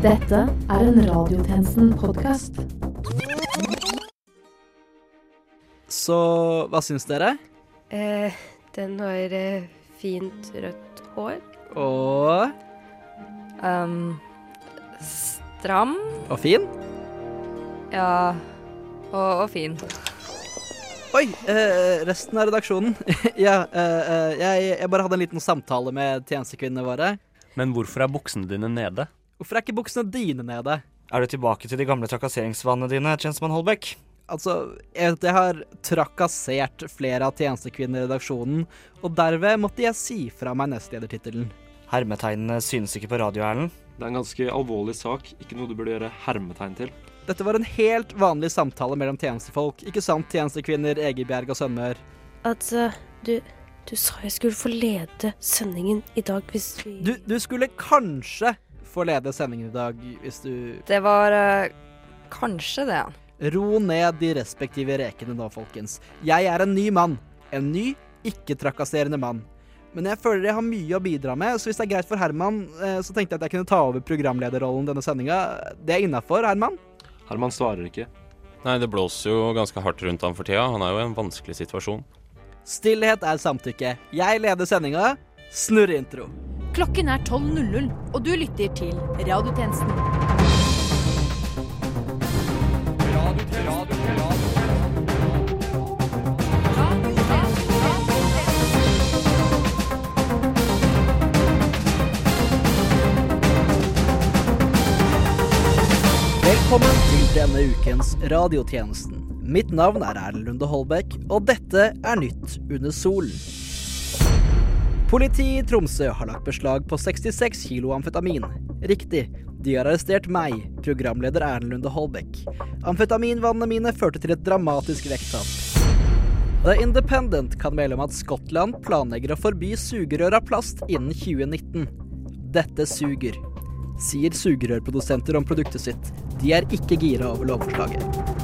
Dette er en Radiotjenesten-podkast. Så hva syns dere? Eh, den har eh, fint rødt hår. Og Um, stram. Og fin? Ja. Og, og fin. Oi, eh, resten av redaksjonen. ja, eh, eh, jeg, jeg bare hadde en liten samtale med tjenestekvinnene våre. Men hvorfor er buksene dine nede? Hvorfor er ikke buksene dine nede? Er du tilbake til de gamle trakasseringsvanene dine, tjenestemann Holbæk? Altså, jeg, vet at jeg har trakassert flere av tjenestekvinnene i redaksjonen, og derved måtte jeg si fra meg nestledertittelen. Hermetegnene synes ikke på radio, Erlend. Det er en ganske alvorlig sak, ikke noe du burde gjøre hermetegn til. Dette var en helt vanlig samtale mellom tjenestefolk, ikke sant, tjenestekvinner Egebjerg og Sønnmør? Altså, du, du sa jeg skulle få lede sendingen i dag hvis vi Du, du skulle kanskje få lede sendingen i dag hvis du Det var eh, kanskje det. Ro ned de respektive rekene nå, folkens. Jeg er en ny mann. En ny, ikke-trakasserende mann. Men jeg føler jeg har mye å bidra med, så hvis det er greit for Herman, eh, så tenkte jeg at jeg kunne ta over programlederrollen denne sendinga. Det er innafor, Herman? Herman svarer ikke. Nei, det blåser jo ganske hardt rundt ham for tida. Han er jo i en vanskelig situasjon. Stillhet er samtykke. Jeg leder sendinga. Snurr intro. Klokken er 12.00, og du lytter til Radiotjenesten. Velkommen til denne ukens Radiotjenesten. Mitt navn er Erlend Lunde Holbæk, og dette er Nytt under solen. Politiet i Tromsø har lagt beslag på 66 kilo amfetamin. Riktig, de har arrestert meg, programleder Erlend Lunde Holbæk. Amfetaminvannene mine førte til et dramatisk vekttap. The Independent kan melde om at Skottland planlegger å forby sugerør av plast innen 2019. Dette suger, sier sugerørprodusenter om produktet sitt. De er ikke gira over lovforslaget.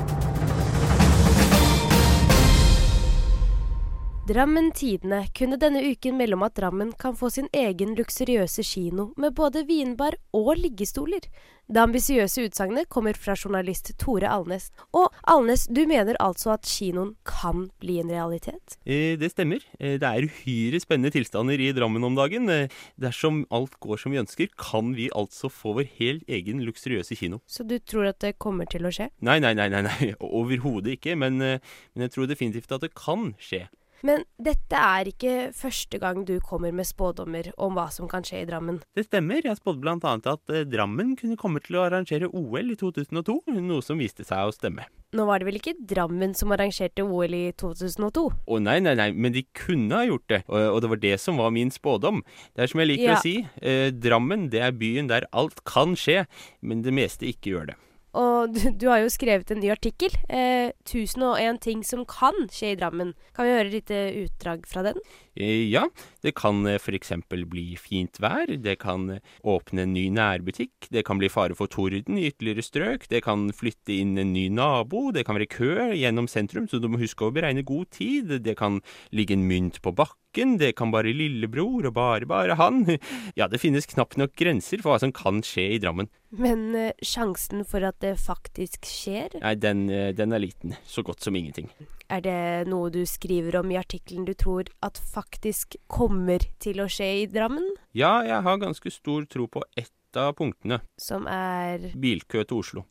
Drammen Tidende kunne denne uken melde om at Drammen kan få sin egen luksuriøse kino med både vinbar og liggestoler. Det ambisiøse utsagnet kommer fra journalist Tore Alnes. Og Alnes, du mener altså at kinoen kan bli en realitet? Eh, det stemmer. Eh, det er uhyre spennende tilstander i Drammen om dagen. Eh, dersom alt går som vi ønsker, kan vi altså få vår helt egen luksuriøse kino. Så du tror at det kommer til å skje? Nei, nei, nei, nei, nei. overhodet ikke. Men, men jeg tror definitivt at det kan skje. Men dette er ikke første gang du kommer med spådommer om hva som kan skje i Drammen. Det stemmer. Jeg spådde annet at eh, Drammen kunne komme til å arrangere OL i 2002, noe som viste seg å stemme. Nå var det vel ikke Drammen som arrangerte OL i 2002? Å nei, nei, nei, men de kunne ha gjort det, og, og det var det som var min spådom. Det er som jeg liker Ja. å si, eh, Drammen det er byen der alt kan skje, men det meste ikke gjør det. Og du, du har jo skrevet en ny artikkel. Eh, 1001 ting som kan skje i Drammen. Kan vi høre et lite utdrag fra den? Eh, Ja, det kan eh, for eksempel bli fint vær, det kan eh, åpne en ny nærbutikk, det kan bli fare for torden i ytterligere strøk, det kan flytte inn en ny nabo, det kan være kø gjennom sentrum, så du må huske å beregne god tid, det kan ligge en mynt på bakken, det kan bare lillebror og bare bare han. Ja, det finnes knapt nok grenser for hva som kan skje i Drammen. Men sjansen for at det faktisk skjer, Nei, den, den er liten, så godt som ingenting. Er det noe du skriver om i artikkelen du tror at faktisk kommer til å skje i Drammen? Ja, jeg har ganske stor tro på ett av punktene. Som er Bilkø til Oslo.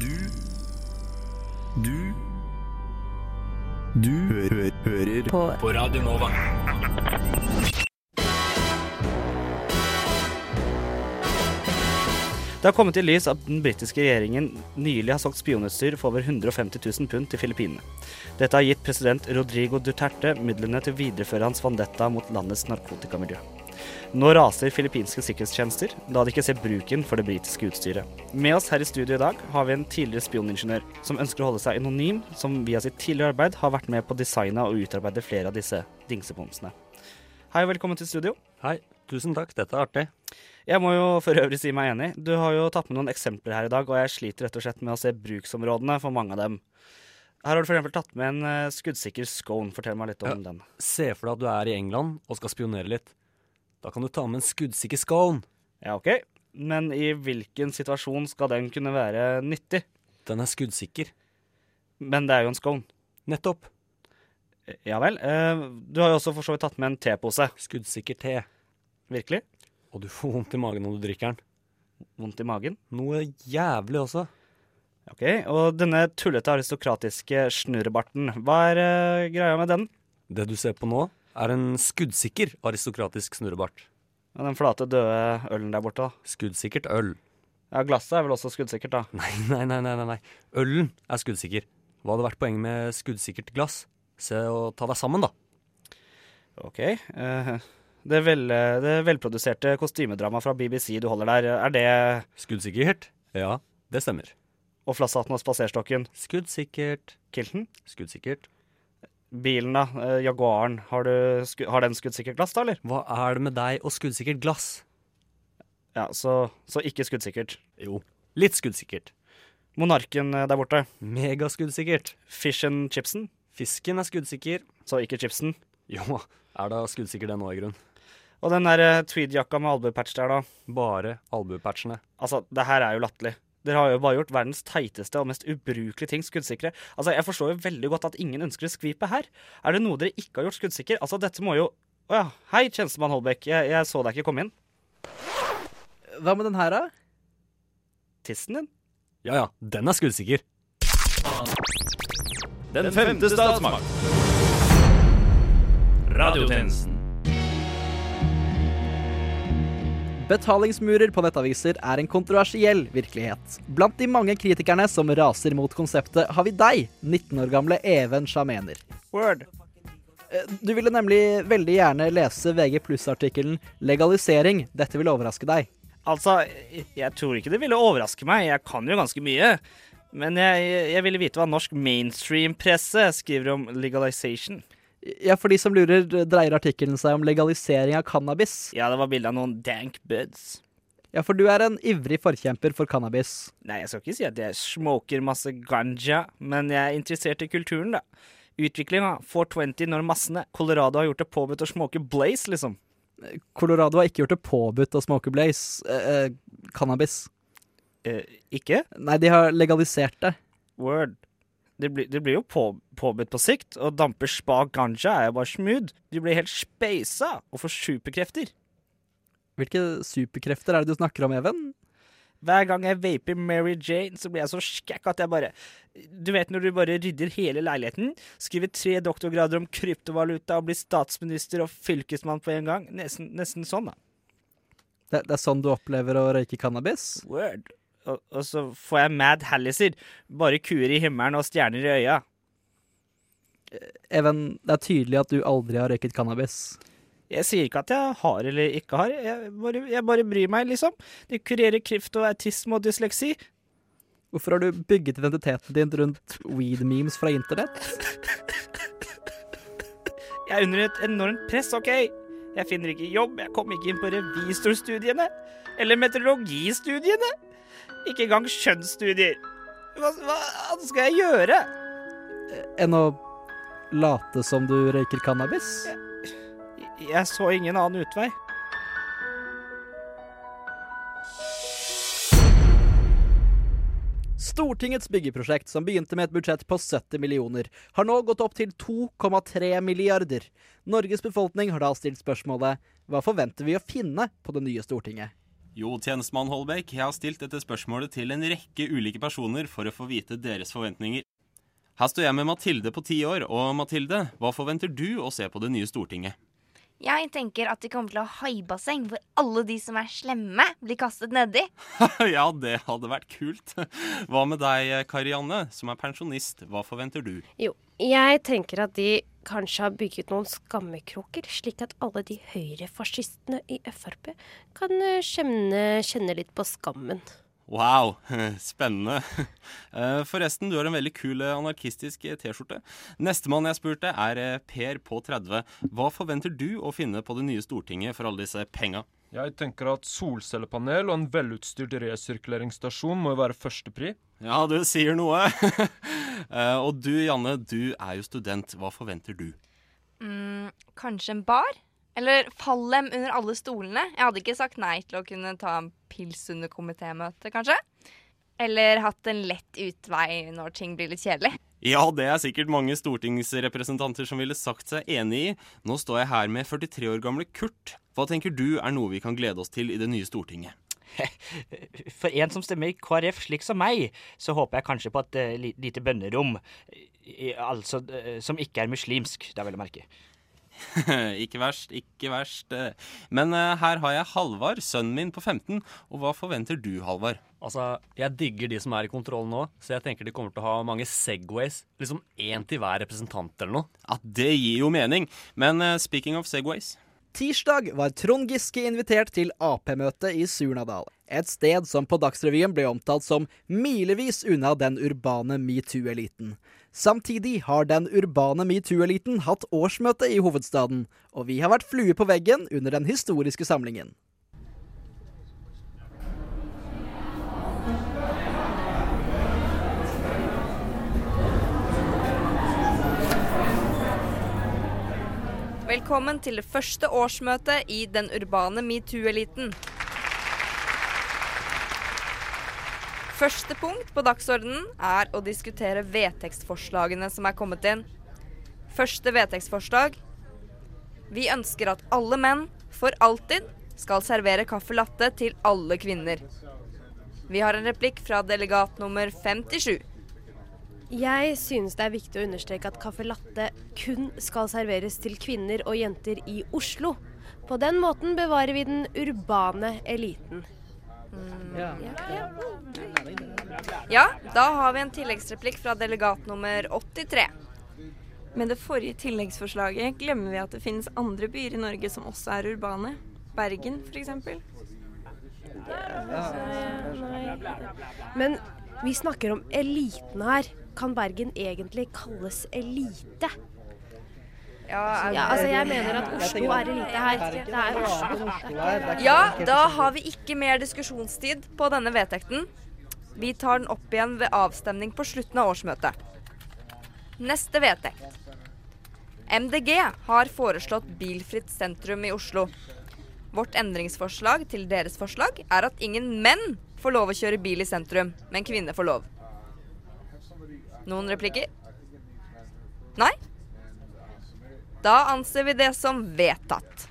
Du Du Du hø hører på på Radio Nova. Det har kommet i lys at den britiske regjeringen nylig har solgt spionutstyr for over 150 000 pund til Filippinene. Dette har gitt president Rodrigo Duterte midlene til å videreføre hans vandetta mot landets narkotikamiljø. Nå raser filippinske sikkerhetstjenester, da de ikke ser bruken for det britiske utstyret. Med oss her i studio i dag har vi en tidligere spioningeniør som ønsker å holde seg anonym, som via sitt tidligere arbeid har vært med på å designe og utarbeide flere av disse dingsebomsene. Hei og velkommen til studio. Hei, tusen takk, dette er artig. Jeg må jo for øvrig si meg enig. Du har jo tatt med noen eksempler her i dag, og jeg sliter rett og slett med å se bruksområdene for mange av dem. Her har du f.eks. tatt med en eh, skuddsikker scone. Fortell meg litt om Ja. den. Se for deg at du er i England og skal spionere litt. Da kan du ta med en skuddsikker scone. Ja, OK. Men i hvilken situasjon skal den kunne være nyttig? Den er skuddsikker. Men det er jo en scone. Nettopp. Ja vel. Eh, du har jo også for så vidt tatt med en tepose. Skuddsikker te. Virkelig? Og du får vondt i magen når du drikker den. Vondt i magen? Noe jævlig også. Ok, Og denne tullete aristokratiske snurrebarten, hva er uh, greia med den? Det du ser på nå, er en skuddsikker aristokratisk snurrebart. Ja, den flate, døde ølen der borte, da? Skuddsikkert øl. Ja, glasset er vel også skuddsikkert, da? Nei, nei, nei, nei, nei. Ølen er skuddsikker. Hva hadde vært poenget med skuddsikkert glass? Se og ta deg sammen, da. Ok. eh, det, vel, det velproduserte kostymedramaet fra BBC du holder der, er det Skuddsikkert? Ja, det stemmer. Og flasshatten og spaserstokken? Skuddsikkert. Kilten? Skuddsikkert. Bilen, da? eh, Jaguaren. Har, du, sku, har den skuddsikkert glass, da, eller? Hva er det med deg og skuddsikkert glass? Ja, så, så ikke skuddsikkert. Jo, litt skuddsikkert. Monarken eh, der borte. Megaskuddsikkert. Fish and chipsen. Fisken er skuddsikker. Så ikke chipsen. Jo, er da skuddsikker den nå, i grunn. Og den der tweed-jakka med albuepatch der, da. Bare albuepatchene. Altså, det her er jo latterlig. Dere har jo bare gjort verdens teiteste og mest ubrukelige ting skuddsikre. Altså, Jeg forstår jo veldig godt at ingen ønsker å skvipe her. Er det noe dere ikke har gjort skuddsikker? Altså, dette må jo Å ja. Hei, tjenestemann Holbæk. Jeg, jeg så deg ikke komme inn. Hva med den her, da? Tissen din? Ja ja, den er skuddsikker. Den femte statsmakt. Radiotjenesten. Betalingsmurer på nettaviser er en kontroversiell virkelighet. Blant de mange kritikerne som raser mot konseptet, har vi deg, 19 år gamle Even Shamener. Word. Eh, Du ville nemlig veldig gjerne lese VG pluss-artikkelen 'Legalisering'. Dette vil overraske deg. Altså, jeg tror ikke det ville overraske meg. Jeg kan jo ganske mye. Men jeg, jeg ville vite hva norsk mainstream-presse skriver om legalization. Ja, For de som lurer, dreier artikkelen seg om legalisering av cannabis. Ja, det var bilde av noen dank buds. Ja, for du er en ivrig forkjemper for cannabis. Nei, jeg skal ikke si at jeg smoker masse ganja, men jeg er interessert i kulturen, da. Utviklinga, 420 når massene. Colorado har gjort det påbudt å smoke blaze, liksom. Colorado har ikke gjort det påbudt å smoke blaze. Eh, eh, cannabis. Eh, ikke? Nei, de har legalisert det. Word. Det blir, det blir jo på, påbudt på sikt, og damper spa ganja er jo bare smooth. Du blir helt speisa og får superkrefter. Hvilke superkrefter er det du snakker om, Even? Hver gang jeg vaper Mary Jane, så blir jeg så skækk at jeg bare Du vet når du bare rydder hele leiligheten, skriver tre doktorgrader om kryptovaluta og blir statsminister og fylkesmann på en gang. Nesten, nesten sånn, da. Det, det er sånn du opplever å røyke cannabis? Word. Og, og så får jeg mad halliser. Bare kuer i himmelen og stjerner i øya. Even, det er tydelig at du aldri har røyket cannabis. Jeg sier ikke at jeg har eller ikke har, jeg bare, jeg bare bryr meg, liksom. Det kurerer kreft og autisme og dysleksi. Hvorfor har du bygget identiteten din rundt weed-memes fra internett? Jeg er under et enormt press, OK? Jeg finner ikke jobb, jeg kommer ikke inn på revisorstudiene. Eller meteorologistudiene. Ikke engang skjønnsstudier. Hva, hva skal jeg gjøre? Enn å late som du røyker cannabis? Jeg så ingen annen utvei. Stortingets byggeprosjekt, som begynte med et budsjett på 70 millioner, har nå gått opp til 2,3 milliarder. Norges befolkning har da stilt spørsmålet hva forventer vi å finne på det nye Stortinget? Jo, tjenestemann Holbæk, jeg har stilt dette spørsmålet til en rekke ulike personer for å få vite deres forventninger. Her står jeg med Mathilde på ti år, og Mathilde, hva forventer du å se på det nye Stortinget? Jeg tenker at de kommer til å ha haibasseng hvor alle de som er slemme, blir kastet nedi. ja, det hadde vært kult. Hva med deg, Karianne, som er pensjonist, hva forventer du? Jo, jeg tenker at de kanskje har bygget noen skammekroker, slik at alle de høyrefascistene i Frp kan eh, kjenne, kjenne litt på skammen. Wow, spennende. Eh, Forresten, du har en veldig kul eh, anarkistisk T-skjorte. Nestemann jeg spurte, er Per på 30. Hva forventer du å finne på det nye Stortinget for alle disse penga? Jeg tenker at solcellepanel og en velutstyrt resirkuleringsstasjon må jo være førstepri. Ja, du sier noe. Eh, og du, Janne, du er jo student. Hva forventer du? Mm, kanskje en bar? Eller fallem under alle stolene. Jeg hadde ikke sagt nei til å kunne ta en pils under komitémøtet, kanskje. Eller hatt en lett utvei når ting blir litt kjedelig. Ja, det er sikkert mange stortingsrepresentanter som ville sagt seg enig i. Nå står jeg her med 43 år gamle Kurt. Hva tenker du er noe vi kan glede oss til i det nye Stortinget? For en som stemmer i KrF slik som meg, så håper jeg kanskje på et uh, lite bønnerom. I, altså uh, som ikke er muslimsk, det er vel å merke. ikke verst, ikke verst. Men uh, her har jeg Halvard, sønnen min på 15. Og hva forventer du, Halvard? Altså, Jeg digger de som er i kontroll nå, så jeg tenker de kommer til å ha mange Segways. Liksom én til hver representant eller noe. Ja, Det gir jo mening. Men uh, speaking of Segways Tirsdag var Trond Giske invitert til Ap-møte i Surnadal. Et sted som på Dagsrevyen ble omtalt som milevis unna den urbane metoo-eliten. Samtidig har den urbane metoo-eliten hatt årsmøte i hovedstaden, og vi har vært flue på veggen under den historiske samlingen. Velkommen til det første årsmøtet i den urbane metoo-eliten. Første punkt på dagsordenen er å diskutere vedtekstforslagene som er kommet inn. Første vedtekstforslag. Vi ønsker at alle menn, for alltid, skal servere caffè latte til alle kvinner. Vi har en replikk fra delegat nummer 57. Jeg synes det er viktig å understreke at caffè latte kun skal serveres til kvinner og jenter i Oslo. På den måten bevarer vi den urbane eliten. Ja, da har vi en tilleggsreplikk fra delegat nummer 83. Med det forrige tilleggsforslaget glemmer vi at det finnes andre byer i Norge som også er urbane. Bergen, f.eks. Men vi snakker om eliten her. Kan Bergen egentlig kalles elite? Ja, Ja, altså jeg mener at Oslo er elite her. Det er Oslo. Ja, da har vi ikke mer diskusjonstid på denne vedtekten. Vi tar den opp igjen ved avstemning på slutten av årsmøtet. Neste vedtekt. MDG har foreslått bilfritt sentrum i Oslo. Vårt endringsforslag til deres forslag er at ingen menn får lov å kjøre bil i sentrum, men kvinner får lov. Noen replikker? Nei? Da anser vi det som vedtatt.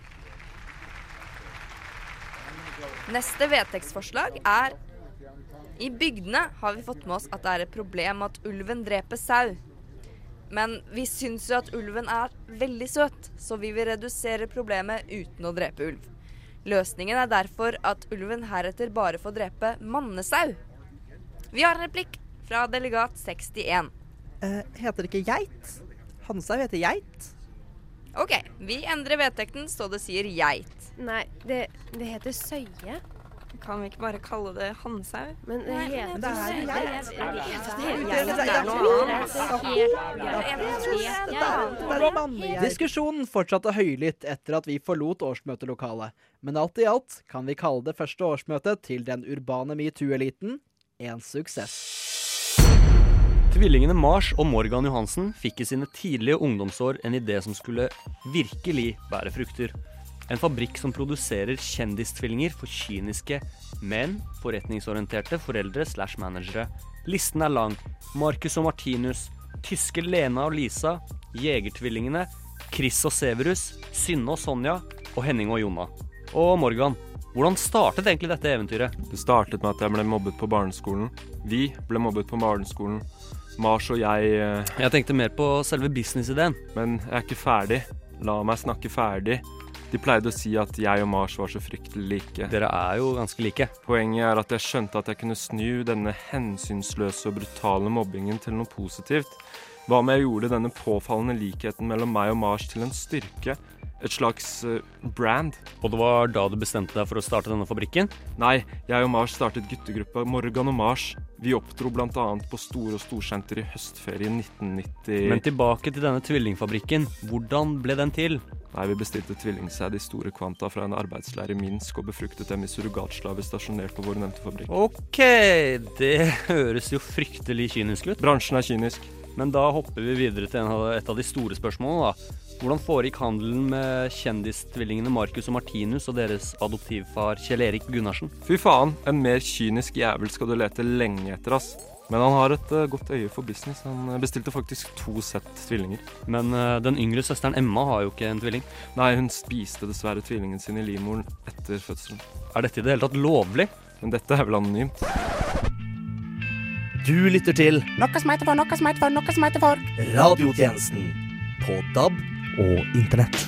Neste vedtektsforslag er I bygdene har vi fått med oss at det er et problem at ulven dreper sau. Men vi syns jo at ulven er veldig søt, så vi vil redusere problemet uten å drepe ulv. Løsningen er derfor at ulven heretter bare får drepe mannesau. Vi har en replikk fra delegat 61. Uh, heter det ikke geit? Hansau heter geit. OK, vi endrer vedtekten så det sier geit. Nei, det, det heter søye. Kan vi ikke bare kalle det Hanshaug? Men det heter det er geit. Det heter- det er Diskusjonen fortsatte høylytt etter at vi forlot årsmøtelokalet, men alt i alt kan vi kalle det første årsmøtet til den urbane metoo-eliten en suksess. Tvillingene Mars og Morgan Johansen fikk i sine tidlige ungdomsår en idé som skulle virkelig bære frukter. En fabrikk som produserer kjendistvillinger for kyniske, men forretningsorienterte foreldre slash managere. Listen er lang. Marcus og Martinus, tyske Lena og Lisa, Jegertvillingene, Chris og Severus, Synne og Sonja og Henning og Jonna. Og Morgan, hvordan startet egentlig dette eventyret? Det startet med at jeg ble mobbet på barneskolen. Vi ble mobbet på barneskolen. Mars og jeg eh, Jeg tenkte mer på selve businessideen. Men jeg er ikke ferdig. La meg snakke ferdig. De pleide å si at jeg og Mars var så fryktelig like. Dere er jo ganske like. Poenget er at jeg skjønte at jeg kunne snu denne hensynsløse og brutale mobbingen til noe positivt. Hva om jeg gjorde denne påfallende likheten mellom meg og Mars til en styrke? Et slags eh, brand? Og det var da du bestemte deg for å starte denne fabrikken? Nei, jeg og Mars startet guttegruppa Morgan og Mars. Vi oppdro bl.a. på Store og Storsenter i høstferien 1990. Men tilbake til denne tvillingfabrikken. Hvordan ble den til? Nei, Vi bestilte tvillingsæd i store kvanta fra en arbeidsleir i Minsk og befruktet dem i surrogatslaver stasjonert på vår nevnte fabrikk. Ok, det høres jo fryktelig kynisk ut. Bransjen er kynisk. Men da hopper vi videre til en av, et av de store spørsmålene. da. Hvordan foregikk handelen med kjendistvillingene Marcus og Martinus og deres adoptivfar Kjell Erik Gunnarsen? Fy faen, en mer kynisk jævel skal du lete lenge etter, ass. Men han har et uh, godt øye for business. Han bestilte faktisk to sett tvillinger. Men uh, den yngre søsteren Emma har jo ikke en tvilling. Nei, hun spiste dessverre tvillingen sin i livmoren etter fødselen. Er dette i det hele tatt lovlig? Men dette er vel anonymt. Du lytter til Noe som heter for, noe som heter for, noe som heter for Radiotjenesten på DAB og Internett.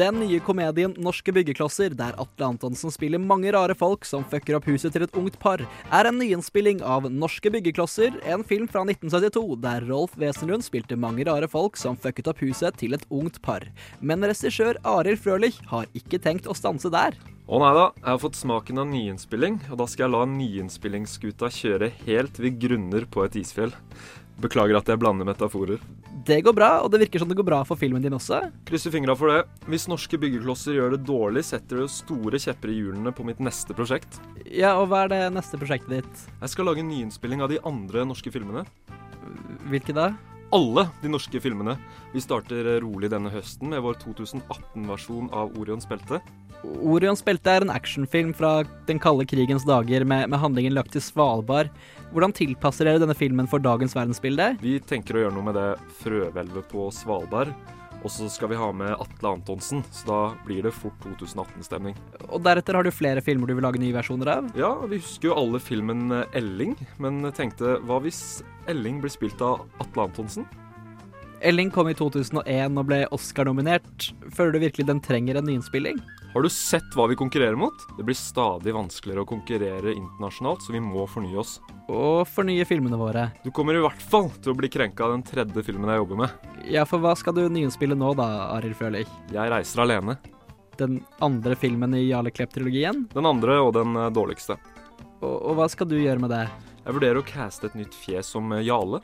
Den nye komedien 'Norske byggeklosser', der Atle Antonsen spiller mange rare folk som fucker opp huset til et ungt par, er en nyinnspilling av 'Norske byggeklosser', en film fra 1972 der Rolf Wesenlund spilte mange rare folk som fucket opp huset til et ungt par. Men regissør Arild Frølich har ikke tenkt å stanse der. Å nei da, jeg har fått smaken av nyinnspilling, og da skal jeg la nyinnspillingsskuta kjøre helt ved grunner på et isfjell. Beklager at jeg blander metaforer. Det går bra, og det virker som det går bra for filmen din også. Krysser fingra for det. Hvis norske byggeklosser gjør det dårlig, setter det store kjepper i hjulene på mitt neste prosjekt. Ja, og hva er det neste prosjektet ditt? Jeg skal lage en nyinnspilling av de andre norske filmene. Hvilke da? Alle de norske filmene. Vi starter rolig denne høsten med vår 2018-versjon av Orions belte. Orions belte er en actionfilm fra den kalde krigens dager med, med handlingen lagt til Svalbard. Hvordan tilpasser dere denne filmen for dagens verdensbilde? Vi tenker å gjøre noe med det frøhvelvet på Svalbard. Og så skal vi ha med Atle Antonsen, så da blir det fort 2018-stemning. Og deretter har du flere filmer du vil lage nye versjoner av? Ja, vi husker jo alle filmen Elling, men tenkte hva hvis Elling blir spilt av Atle Antonsen? Elling kom i 2001 og ble Oscar-nominert. Føler du virkelig den trenger en nyinnspilling? Har du sett hva vi konkurrerer mot? Det blir stadig vanskeligere å konkurrere internasjonalt, så vi må fornye oss. Og fornye filmene våre. Du kommer i hvert fall til å bli krenka av den tredje filmen jeg jobber med. Ja, for hva skal du nyinnspille nå da, Arild Frølich? Jeg reiser alene. Den andre filmen i Jarle Klepp-trilogien? Den andre og den eh, dårligste. Og, og hva skal du gjøre med det? Jeg vurderer å caste et nytt fjes som Jale. Jarle.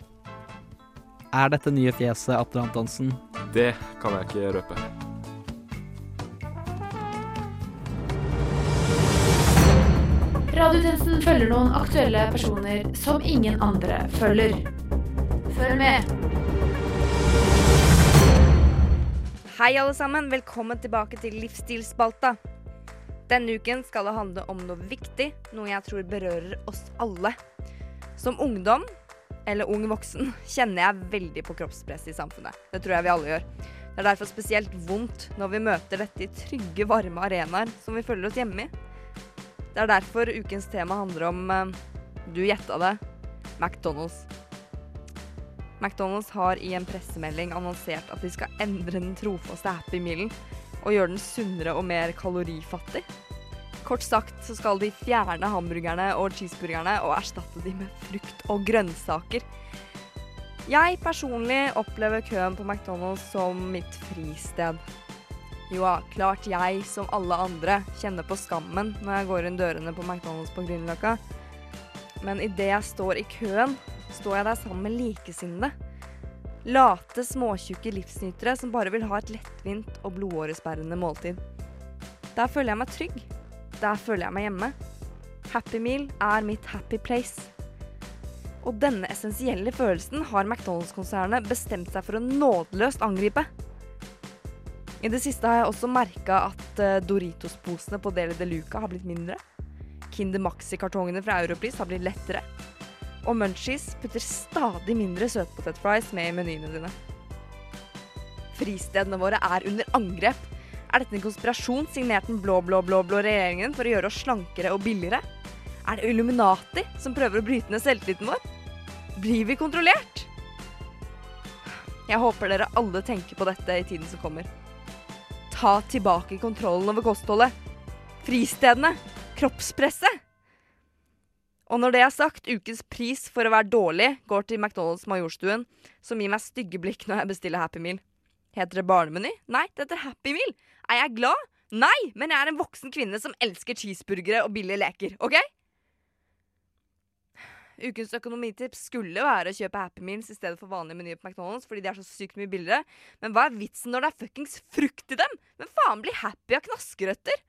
Er dette nye fjeset Atle Antonsen? Det kan jeg ikke røpe. Radiotjenesten følger noen aktuelle personer som ingen andre følger. Følg med. Hei, alle sammen. Velkommen tilbake til Livsstilsspalta. Denne uken skal det handle om noe viktig, noe jeg tror berører oss alle. Som ungdom, eller ung voksen, kjenner jeg veldig på kroppspresset i samfunnet. Det tror jeg vi alle gjør. Det er derfor spesielt vondt når vi møter dette i trygge, varme arenaer som vi føler oss hjemme i. Det er derfor ukens tema handler om eh, Du gjetta det McDonald's. McDonald's har i en pressemelding annonsert at de skal endre den trofaste Happy Mealen og gjøre den sunnere og mer kalorifattig. Kort sagt så skal de fjerne hamburgerne og cheeseburgerne og erstatte de med frukt og grønnsaker. Jeg personlig opplever køen på McDonald's som mitt fristed. Jo ja, klart jeg, som alle andre, kjenner på skammen når jeg går inn dørene på McDonald's på Grünerløkka. Men idet jeg står i køen, står jeg der sammen med likesinnede. Late, småtjukke livsnytere som bare vil ha et lettvint og blodåresperrende måltid. Der føler jeg meg trygg. Der føler jeg meg hjemme. Happy Meal er mitt happy place. Og denne essensielle følelsen har McDonald's-konsernet bestemt seg for å nådeløst angripe. I det siste har jeg også merka at uh, Doritos-posene på Deli de Luca har blitt mindre. Kinder Maxi-kartongene fra Europris har blitt lettere. Og Munchies putter stadig mindre søtpotetfries med i menyene dine. Fristedene våre er under angrep. Er dette en konspirasjon signert den blå, blå, blå, blå regjeringen for å gjøre oss slankere og billigere? Er det Illuminati som prøver å bryte ned selvtilliten vår? Blir vi kontrollert? Jeg håper dere alle tenker på dette i tiden som kommer. Ta tilbake kontrollen over kostholdet. Fristedene. Kroppspresset. Og når det er sagt, ukens pris for å være dårlig går til McDonald's Majorstuen, som gir meg stygge blikk når jeg bestiller Happy Meal. Heter det barnemeny? Nei, det heter Happy Meal. Er jeg glad? Nei, men jeg er en voksen kvinne som elsker cheeseburgere og billige leker, OK? Ukens økonomitips skulle være å kjøpe Happy Meals i stedet for vanlige menyer på McDonald's fordi de er så sykt mye billigere. Men hva er vitsen når det er fuckings frukt i dem? Men faen blir happy av knaskerøtter?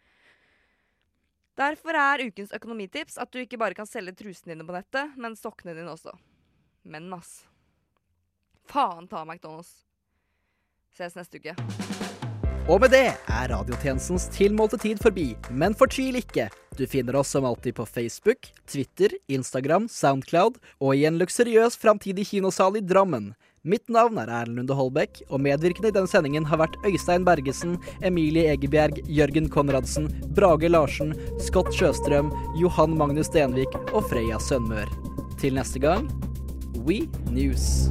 Derfor er ukens økonomitips at du ikke bare kan selge trusene dine på nettet, men sokkene dine også. Men ass. Faen ta McDonald's. Ses neste uke. Og med det er radiotjenestens tilmålte tid forbi, men fortvil ikke. Du finner oss som alltid på Facebook, Twitter, Instagram, Soundcloud og i en luksuriøs framtidig kinosal i Drammen. Mitt navn er Erlend Lunde Holbæk, og medvirkende i denne sendingen har vært Øystein Bergesen, Emilie Egebjerg, Jørgen Konradsen, Brage Larsen, Scott Sjøstrøm, Johan Magnus Stenvik og Freya Sønmør. Til neste gang We News.